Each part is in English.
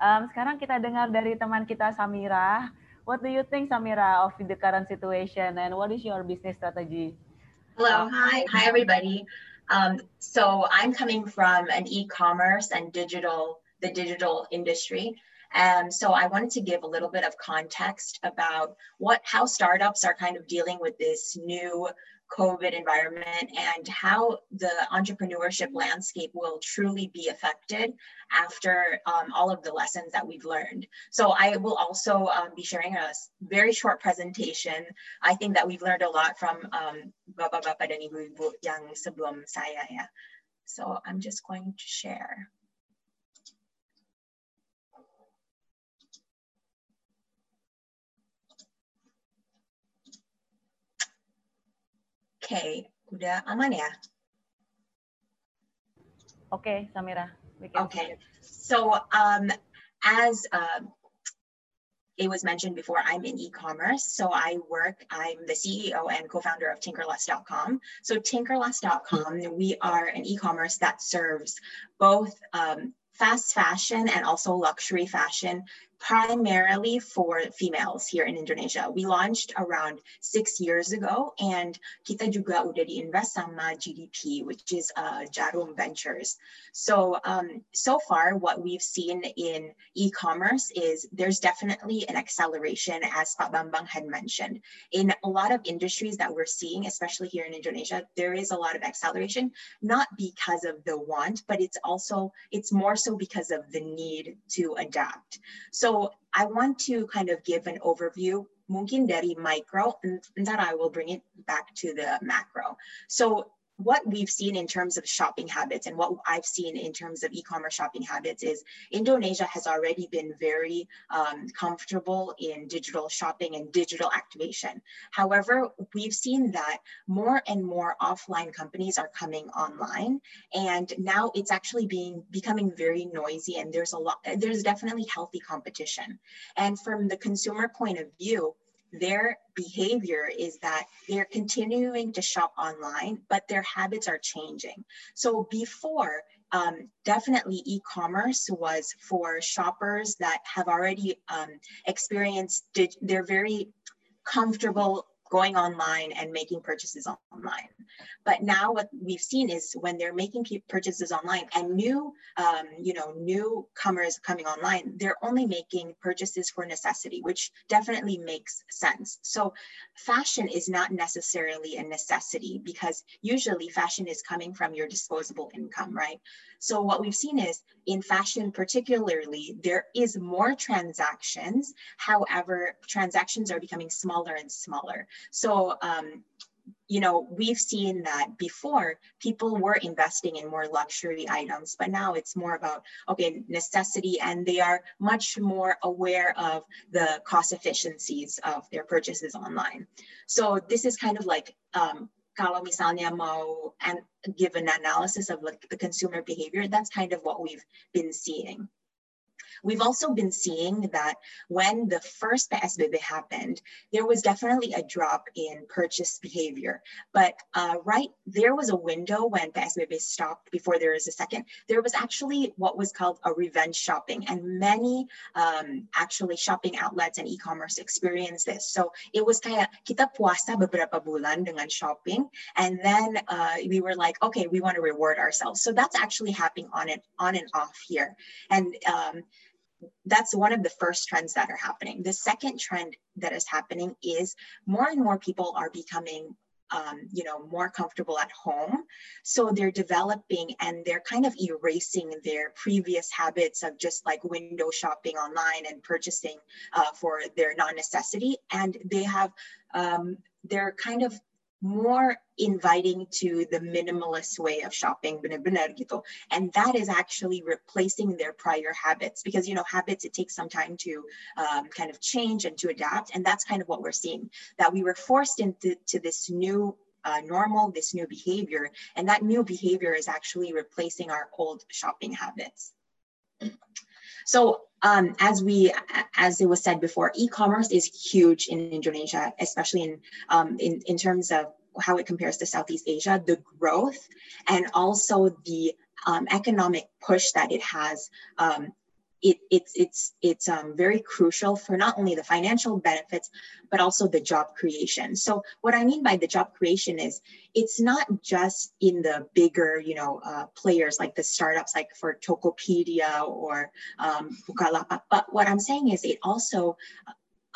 Um, sekarang kita dengar dari teman kita Samira. What do you think, Samira, of the current situation and what is your business strategy? Hello, hi, hi everybody. Um, so I'm coming from an e-commerce and digital, the digital industry. And so I wanted to give a little bit of context about what how startups are kind of dealing with this new COVID environment and how the entrepreneurship landscape will truly be affected after um, all of the lessons that we've learned. So I will also um, be sharing a very short presentation. I think that we've learned a lot from um, Bapak-Bapak dan Ibu-Ibu yang sebelum saya ya. So I'm just going to share. Okay, udah aman ya? Okay, Samira. Okay, so um, as uh, it was mentioned before, I'm in e-commerce. So I work, I'm the CEO and co-founder of Tinkerlust.com. So Tinkerlust.com, we are an e-commerce that serves both um, fast fashion and also luxury fashion primarily for females here in Indonesia. We launched around six years ago and kita juga udah diinvest sama GDP, which is uh, Djarum Ventures. So, um, so far what we've seen in e-commerce is there's definitely an acceleration as Pak Bambang had mentioned. In a lot of industries that we're seeing, especially here in Indonesia, there is a lot of acceleration, not because of the want, but it's also, it's more so because of the need to adapt. So so I want to kind of give an overview, mungkin dari micro, and that I will bring it back to the macro. So what we've seen in terms of shopping habits and what I've seen in terms of e-commerce shopping habits is Indonesia has already been very um, comfortable in digital shopping and digital activation. However, we've seen that more and more offline companies are coming online and now it's actually being becoming very noisy and there's a lot, there's definitely healthy competition. And from the consumer point of view, their behavior is that they're continuing to shop online, but their habits are changing. So before, um, definitely e-commerce was for shoppers that have already um, experienced, they're very comfortable going online and making purchases online. But now what we've seen is when they're making purchases online and new, um, you know, newcomers coming online, they're only making purchases for necessity, which definitely makes sense. So fashion is not necessarily a necessity because usually fashion is coming from your disposable income, right? So what we've seen is in fashion particularly, there is more transactions. However, transactions are becoming smaller and smaller. So um, you know, we've seen that before people were investing in more luxury items, but now it's more about, okay, necessity, and they are much more aware of the cost efficiencies of their purchases online. So this is kind of like um, kalau misalnya mau and give an analysis of like the consumer behavior, that's kind of what we've been seeing. We've also been seeing that when the first PSBB happened, there was definitely a drop in purchase behavior. But uh, right, there was a window when PSBB stopped before there was a second. There was actually what was called a revenge shopping, and many um, actually shopping outlets and e-commerce experienced this. So it was kayak kita puasa beberapa bulan dengan shopping, and then uh, we were like, okay, we want to reward ourselves. So that's actually happening on and on and off here, and um, that's one of the first trends that are happening. The second trend that is happening is more and more people are becoming um, you know, more comfortable at home. So they're developing and they're kind of erasing their previous habits of just like window shopping online and purchasing uh, for their non-necessity. And they have, um, they're kind of more inviting to the minimalist way of shopping and that is actually replacing their prior habits because you know habits it takes some time to um, kind of change and to adapt and that's kind of what we're seeing that we were forced into this new uh, normal this new behavior and that new behavior is actually replacing our old shopping habits so um, as we, as it was said before, e-commerce is huge in Indonesia, especially in, um, in, in terms of how it compares to Southeast Asia, the growth and also the um, economic push that it has um, it, it's it's it's um, very crucial for not only the financial benefits but also the job creation so what i mean by the job creation is it's not just in the bigger you know uh, players like the startups like for tokopedia or um, bukalapak but what i'm saying is it also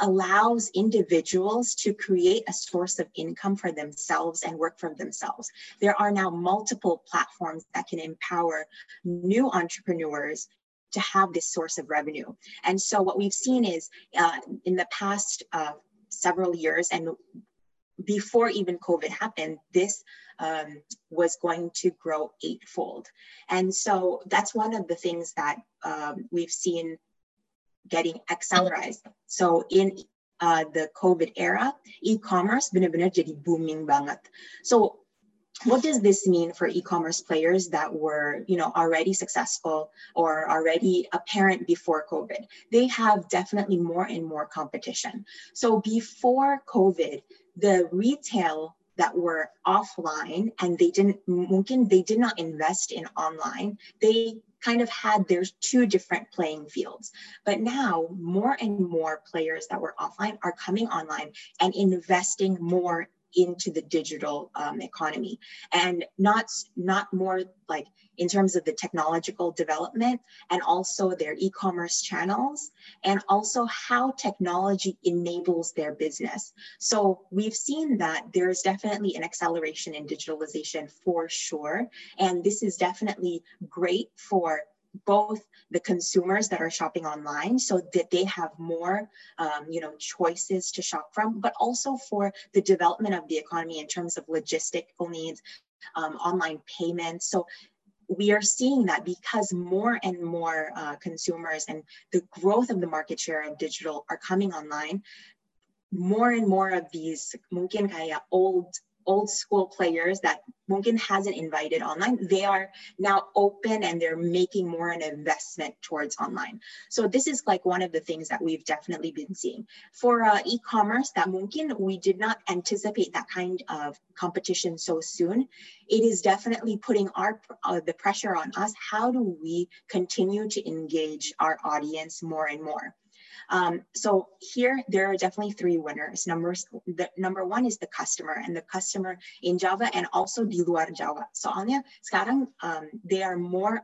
allows individuals to create a source of income for themselves and work for themselves. There are now multiple platforms that can empower new entrepreneurs to have this source of revenue. And so what we've seen is uh, in the past uh, several years and before even COVID happened, this um, was going to grow eightfold. And so that's one of the things that um, we've seen getting accelerized. So in uh, the COVID era, e-commerce benar-benar jadi booming banget. So what does this mean for e-commerce players that were you know already successful or already apparent before covid? They have definitely more and more competition. So before covid the retail that were offline and they didn't they did not invest in online. They kind of had their two different playing fields. But now more and more players that were offline are coming online and investing more into the digital um, economy. And not not more like in terms of the technological development and also their e-commerce channels and also how technology enables their business. So we've seen that there's definitely an acceleration in digitalization for sure. And this is definitely great for both the consumers that are shopping online so that they have more um, you know choices to shop from but also for the development of the economy in terms of logistical needs um, online payments. So we are seeing that because more and more uh, consumers and the growth of the market share of digital are coming online more and more of these mungkin kaya old old school players that Munkin hasn't invited online, they are now open and they're making more an investment towards online. So this is like one of the things that we've definitely been seeing. For uh, e-commerce, that Munkin, we did not anticipate that kind of competition so soon. It is definitely putting our uh, the pressure on us. How do we continue to engage our audience more and more? Um, so here, there are definitely three winners. Numbers, the, number one is the customer and the customer in Java and also di luar Java. Soalnya sekarang um, they are more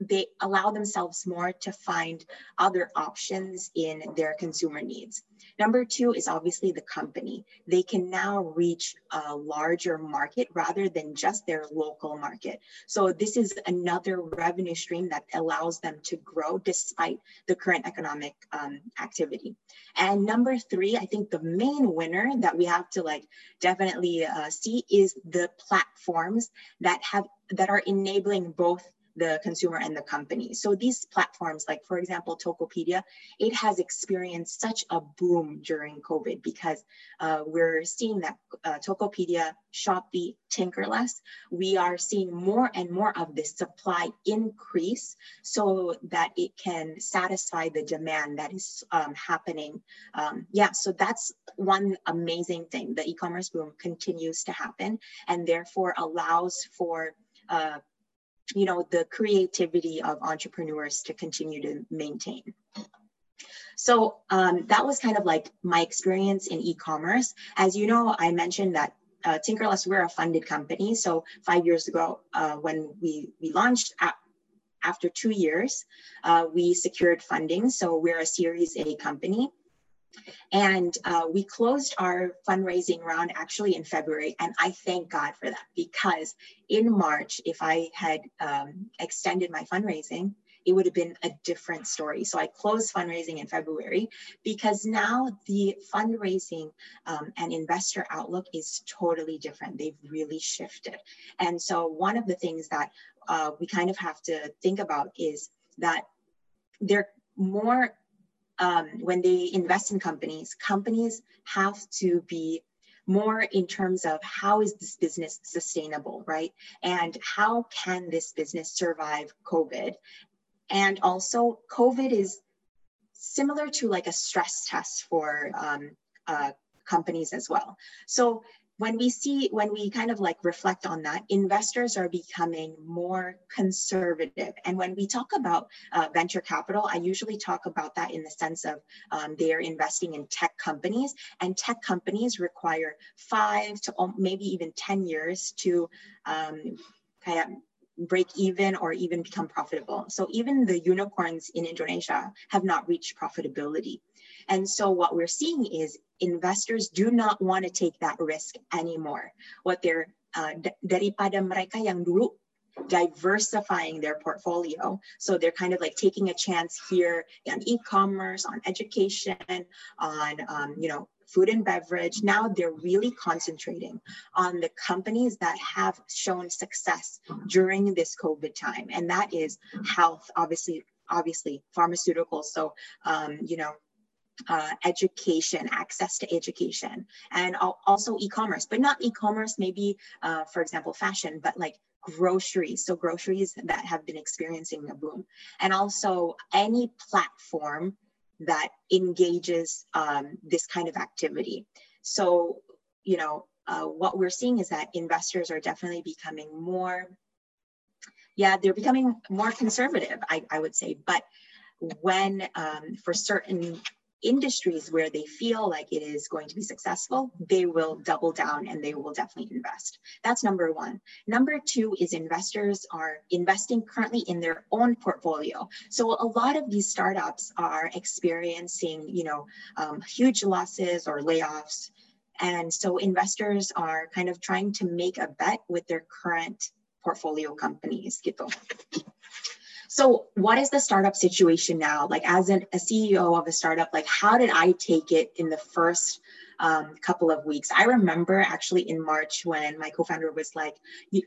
they allow themselves more to find other options in their consumer needs. Number two is obviously the company. They can now reach a larger market rather than just their local market. So this is another revenue stream that allows them to grow despite the current economic um, activity. And number three, I think the main winner that we have to like definitely uh, see is the platforms that have that are enabling both the consumer and the company. So these platforms, like for example, Tokopedia, it has experienced such a boom during COVID because uh, we're seeing that uh, Tokopedia, Shopee, Tinkerlust, we are seeing more and more of this supply increase so that it can satisfy the demand that is um, happening. Um, yeah, so that's one amazing thing. The e-commerce boom continues to happen and therefore allows for uh, you know, the creativity of entrepreneurs to continue to maintain. So um, that was kind of like my experience in e-commerce. As you know, I mentioned that uh, Tinkerlust, we're a funded company. So five years ago, uh, when we, we launched, after two years, uh, we secured funding. So we're a Series A company. And uh, we closed our fundraising round actually in February. And I thank God for that because in March, if I had um, extended my fundraising, it would have been a different story. So I closed fundraising in February because now the fundraising um, and investor outlook is totally different. They've really shifted. And so one of the things that uh, we kind of have to think about is that they're more um, when they invest in companies, companies have to be more in terms of how is this business sustainable, right? And how can this business survive COVID? And also, COVID is similar to like a stress test for um, uh, companies as well. So when we see when we kind of like reflect on that investors are becoming more conservative. And when we talk about uh, venture capital i usually talk about that in the sense of um, they are investing in tech companies and tech companies require five to maybe even 10 years to um, kind of break even or even become profitable. So even the unicorns in indonesia have not reached profitability and so what we're seeing is investors do not want to take that risk anymore. What they're uh, daripada mereka yang dulu diversifying their portfolio. So they're kind of like taking a chance here on e-commerce, on education, on um, you know food and beverage. Now they're really concentrating on the companies that have shown success during this COVID time, and that is health, obviously, obviously pharmaceuticals. So um, you know uh, education, access to education, and also e-commerce, but not e-commerce, maybe, uh, for example, fashion, but like groceries. So groceries that have been experiencing a boom. And also any platform that engages um, this kind of activity. So, you know, uh, what we're seeing is that investors are definitely becoming more, yeah, they're becoming more conservative, I, I would say. But when um, for certain industries where they feel like it is going to be successful, they will double down and they will definitely invest. That's number one. Number two is investors are investing currently in their own portfolio. So a lot of these startups are experiencing, you know, um, huge losses or layoffs. And so investors are kind of trying to make a bet with their current portfolio companies. So, what is the startup situation now? Like, as an, a CEO of a startup, like, how did I take it in the first um, couple of weeks? I remember actually in March when my co-founder was like,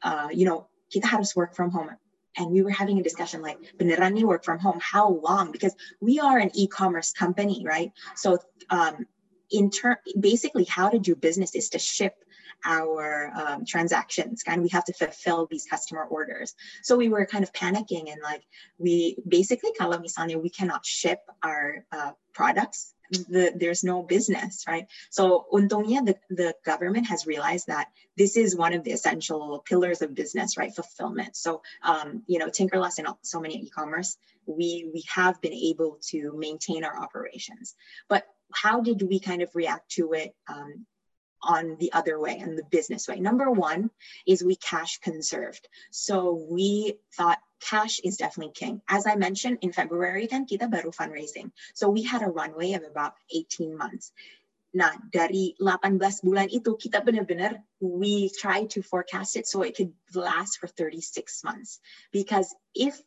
uh, you know, kita harus work from home. And we were having a discussion like, beneran nih work from home? How long? Because we are an e-commerce company, right? So, um, in turn, basically, how to do business is to ship our um, transactions and we have to fulfill these customer orders so we were kind of panicking and like we basically kalau we cannot ship our uh, products the, there's no business, right? So untungnya the, the government has realized that this is one of the essential pillars of business, right? Fulfillment. So um, you know, Tinkerlust and so many e-commerce, we we have been able to maintain our operations. But how did we kind of react to it um, on the other way and the business way. Number one is we cash conserved. So we thought cash is definitely king. As I mentioned in February kan kita baru fundraising. So we had a runway of about 18 months. Nah, dari 18 bulan itu kita benar-benar we try to forecast it so it could last for 36 months. Because if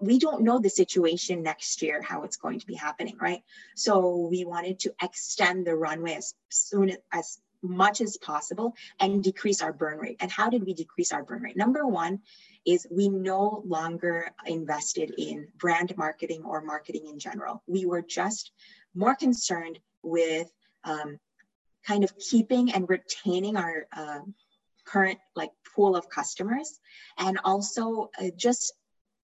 we don't know the situation next year how it's going to be happening right so we wanted to extend the runway as soon as much as possible and decrease our burn rate. And how did we decrease our burn rate? Number one is we no longer invested in brand marketing or marketing in general. We were just more concerned with um, kind of keeping and retaining our uh, current like pool of customers and also uh, just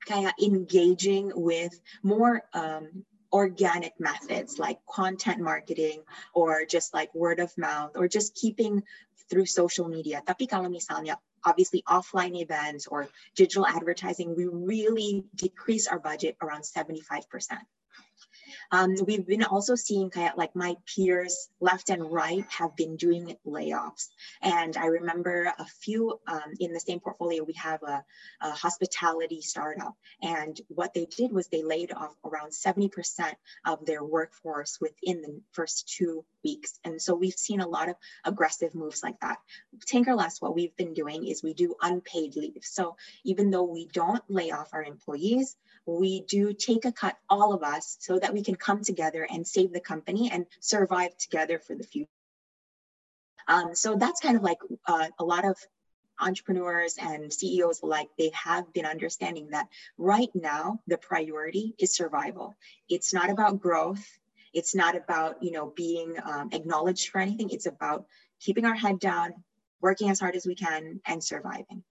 kind of engaging with more um, organic methods like content marketing or just like word of mouth or just keeping through social media. Tapi kalau misalnya obviously offline events or digital advertising, we really decrease our budget around 75%. Um, we've been also seeing kind of like my peers left and right have been doing layoffs. And I remember a few um, in the same portfolio, we have a, a, hospitality startup. And what they did was they laid off around 70% of their workforce within the first two weeks. And so we've seen a lot of aggressive moves like that. Tinkerlust, what we've been doing is we do unpaid leave. So even though we don't lay off our employees, we do take a cut, all of us, so that we can come together and save the company and survive together for the future. Um, so that's kind of like uh, a lot of entrepreneurs and CEOs alike, they have been understanding that right now the priority is survival. It's not about growth. It's not about you know being um, acknowledged for anything. It's about keeping our head down, working as hard as we can, and surviving.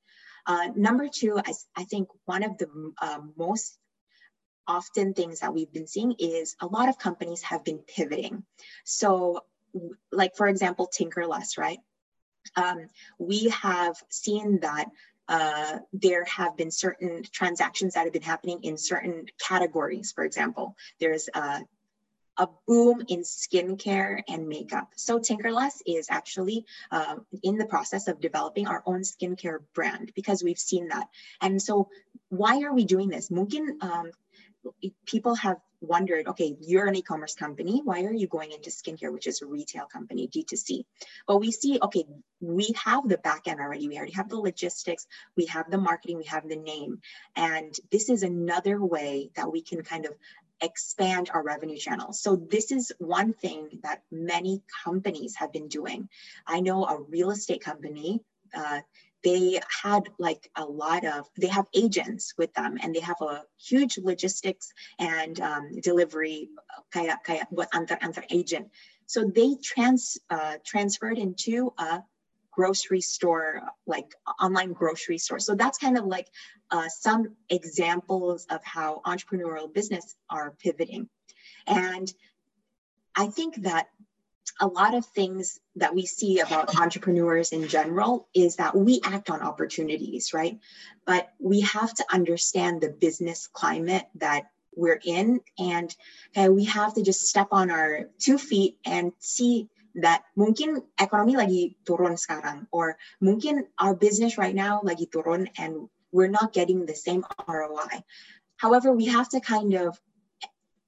Uh, number two, I, I, think one of the uh, most often things that we've been seeing is a lot of companies have been pivoting. So, like for example, Tinkerlust, right? um, we have seen that uh, there have been certain transactions that have been happening in certain categories. For example, there's uh, a boom in skincare and makeup. So Tinkerlust is actually uh, in the process of developing our own skincare brand because we've seen that. And so why are we doing this? Mungkin um, people have wondered, okay, you're an e-commerce company. Why are you going into skincare, which is a retail company, D2C? But we see, okay, we have the back end already. We already have the logistics, we have the marketing, we have the name. And this is another way that we can kind of expand our revenue channels. So this is one thing that many companies have been doing. I know a real estate company, uh, they had like a lot of they have agents with them and they have a huge logistics and um, delivery kaya kaya what antar antar agent. So they trans uh, transferred into a grocery store like online grocery store. So that's kind of like uh, some examples of how entrepreneurial business are pivoting. And i think that a lot of things that we see about entrepreneurs in general is that we act on opportunities, right? But we have to understand the business climate that we're in and okay, we have to just step on our two feet and see that mungkin ekonomi lagi turun sekarang or mungkin our business right now lagi turun and we're not getting the same ROI. However, we have to kind of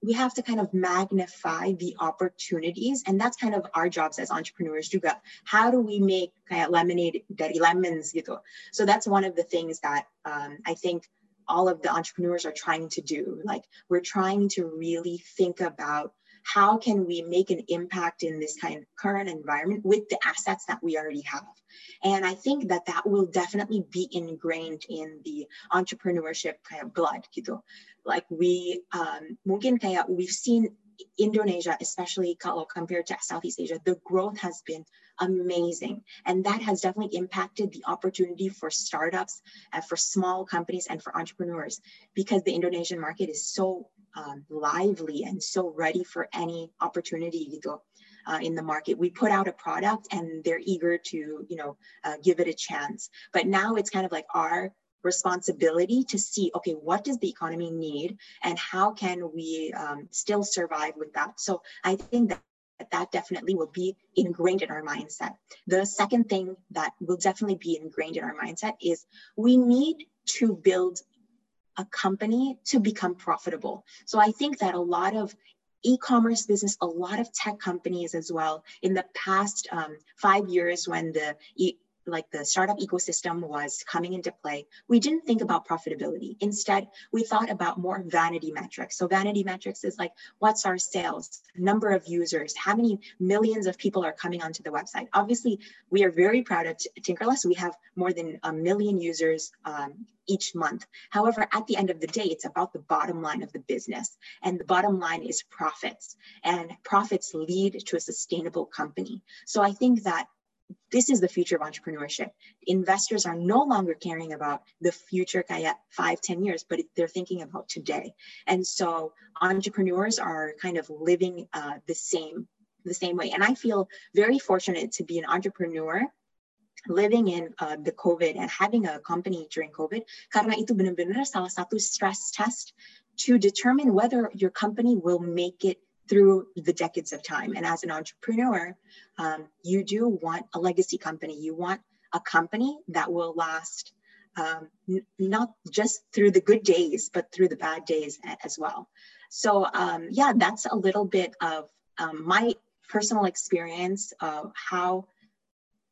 we have to kind of magnify the opportunities and that's kind of our jobs as entrepreneurs juga how do we make kayak lemonade dari lemons gitu. So that's one of the things that um, i think all of the entrepreneurs are trying to do. Like we're trying to really think about how can we make an impact in this kind of current environment with the assets that we already have and i think that that will definitely be ingrained in the entrepreneurship kind of blood gitu like we um, mungkin kayak we've seen Indonesia, especially kalau compared to Southeast Asia, the growth has been amazing. And that has definitely impacted the opportunity for startups, uh, for small companies, and for entrepreneurs because the Indonesian market is so um, lively and so ready for any opportunity gitu, uh, in the market. We put out a product and they're eager to, you know, uh, give it a chance. But now it's kind of like our responsibility to see, okay, what does the economy need and how can we um, still survive with that? So I think that that definitely will be ingrained in our mindset. The second thing that will definitely be ingrained in our mindset is we need to build a company to become profitable. So I think that a lot of e-commerce business, a lot of tech companies as well in the past um, five years when the e- like the startup ecosystem was coming into play, we didn't think about profitability. Instead, we thought about more vanity metrics. So vanity metrics is like, what's our sales, number of users, how many millions of people are coming onto the website. Obviously, we are very proud of Tinkerlust. We have more than a million users um, each month. However, at the end of the day, it's about the bottom line of the business. And the bottom line is profits. And profits lead to a sustainable company. So I think that this is the future of entrepreneurship. Investors are no longer caring about the future five, ten years, but they're thinking about today. And so entrepreneurs are kind of living uh, the same the same way. And I feel very fortunate to be an entrepreneur living in uh, the COVID and having a company during COVID karena itu benar-benar salah satu stress test to determine whether your company will make it through the decades of time. And as an entrepreneur, um, you do want a legacy company. You want a company that will last um, n- not just through the good days, but through the bad days as well. So, um, yeah, that's a little bit of um, my personal experience of how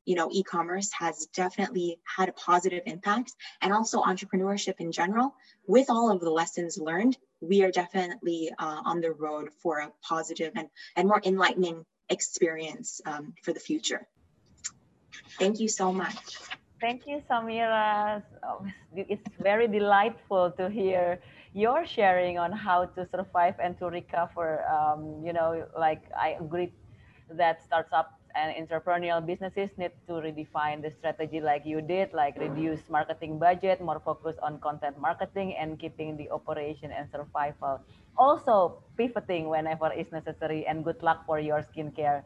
you know e-commerce has definitely had a positive impact and also entrepreneurship in general with all of the lessons learned we are definitely uh, on the road for a positive and, and more enlightening experience um, for the future. Thank you so much. Thank you, Samira. Oh, it's very delightful to hear your sharing on how to survive and to recover. Um, you know, like I agree that startup and entrepreneurial businesses need to redefine the strategy like you did, like reduce marketing budget, more focus on content marketing and keeping the operation and survival. Also pivoting whenever is necessary and good luck for your skincare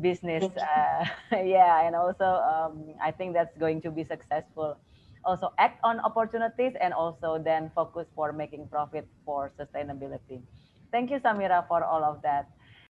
business. Uh, yeah, and also um, I think that's going to be successful. Also act on opportunities and also then focus for making profit for sustainability. Thank you, Samira, for all of that.